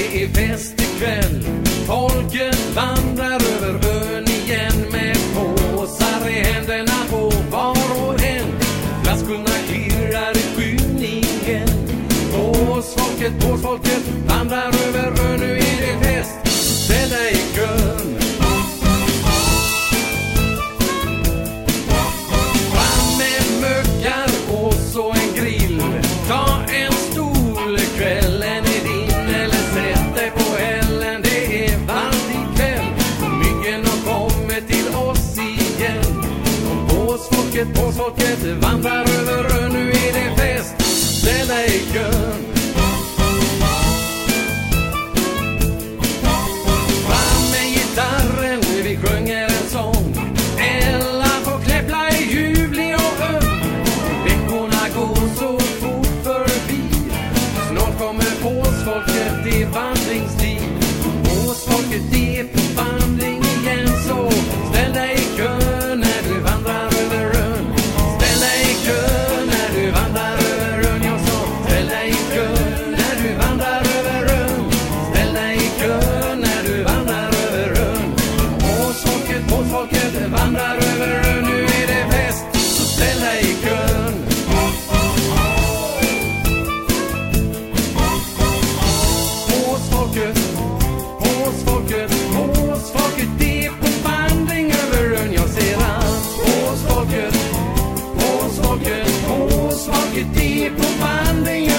Det är fest ikväll. Folken vandrar över ön igen Med påsar i händerna på var och en. Flaskorna klirrar i skymningen. Påsfolket, påsfolket vandrar över ön. Nu är det fest. Ställ dig i kön. folket tåget, folket, vandrar över ön, nu är det fest. Ställ dig i kön. People finding.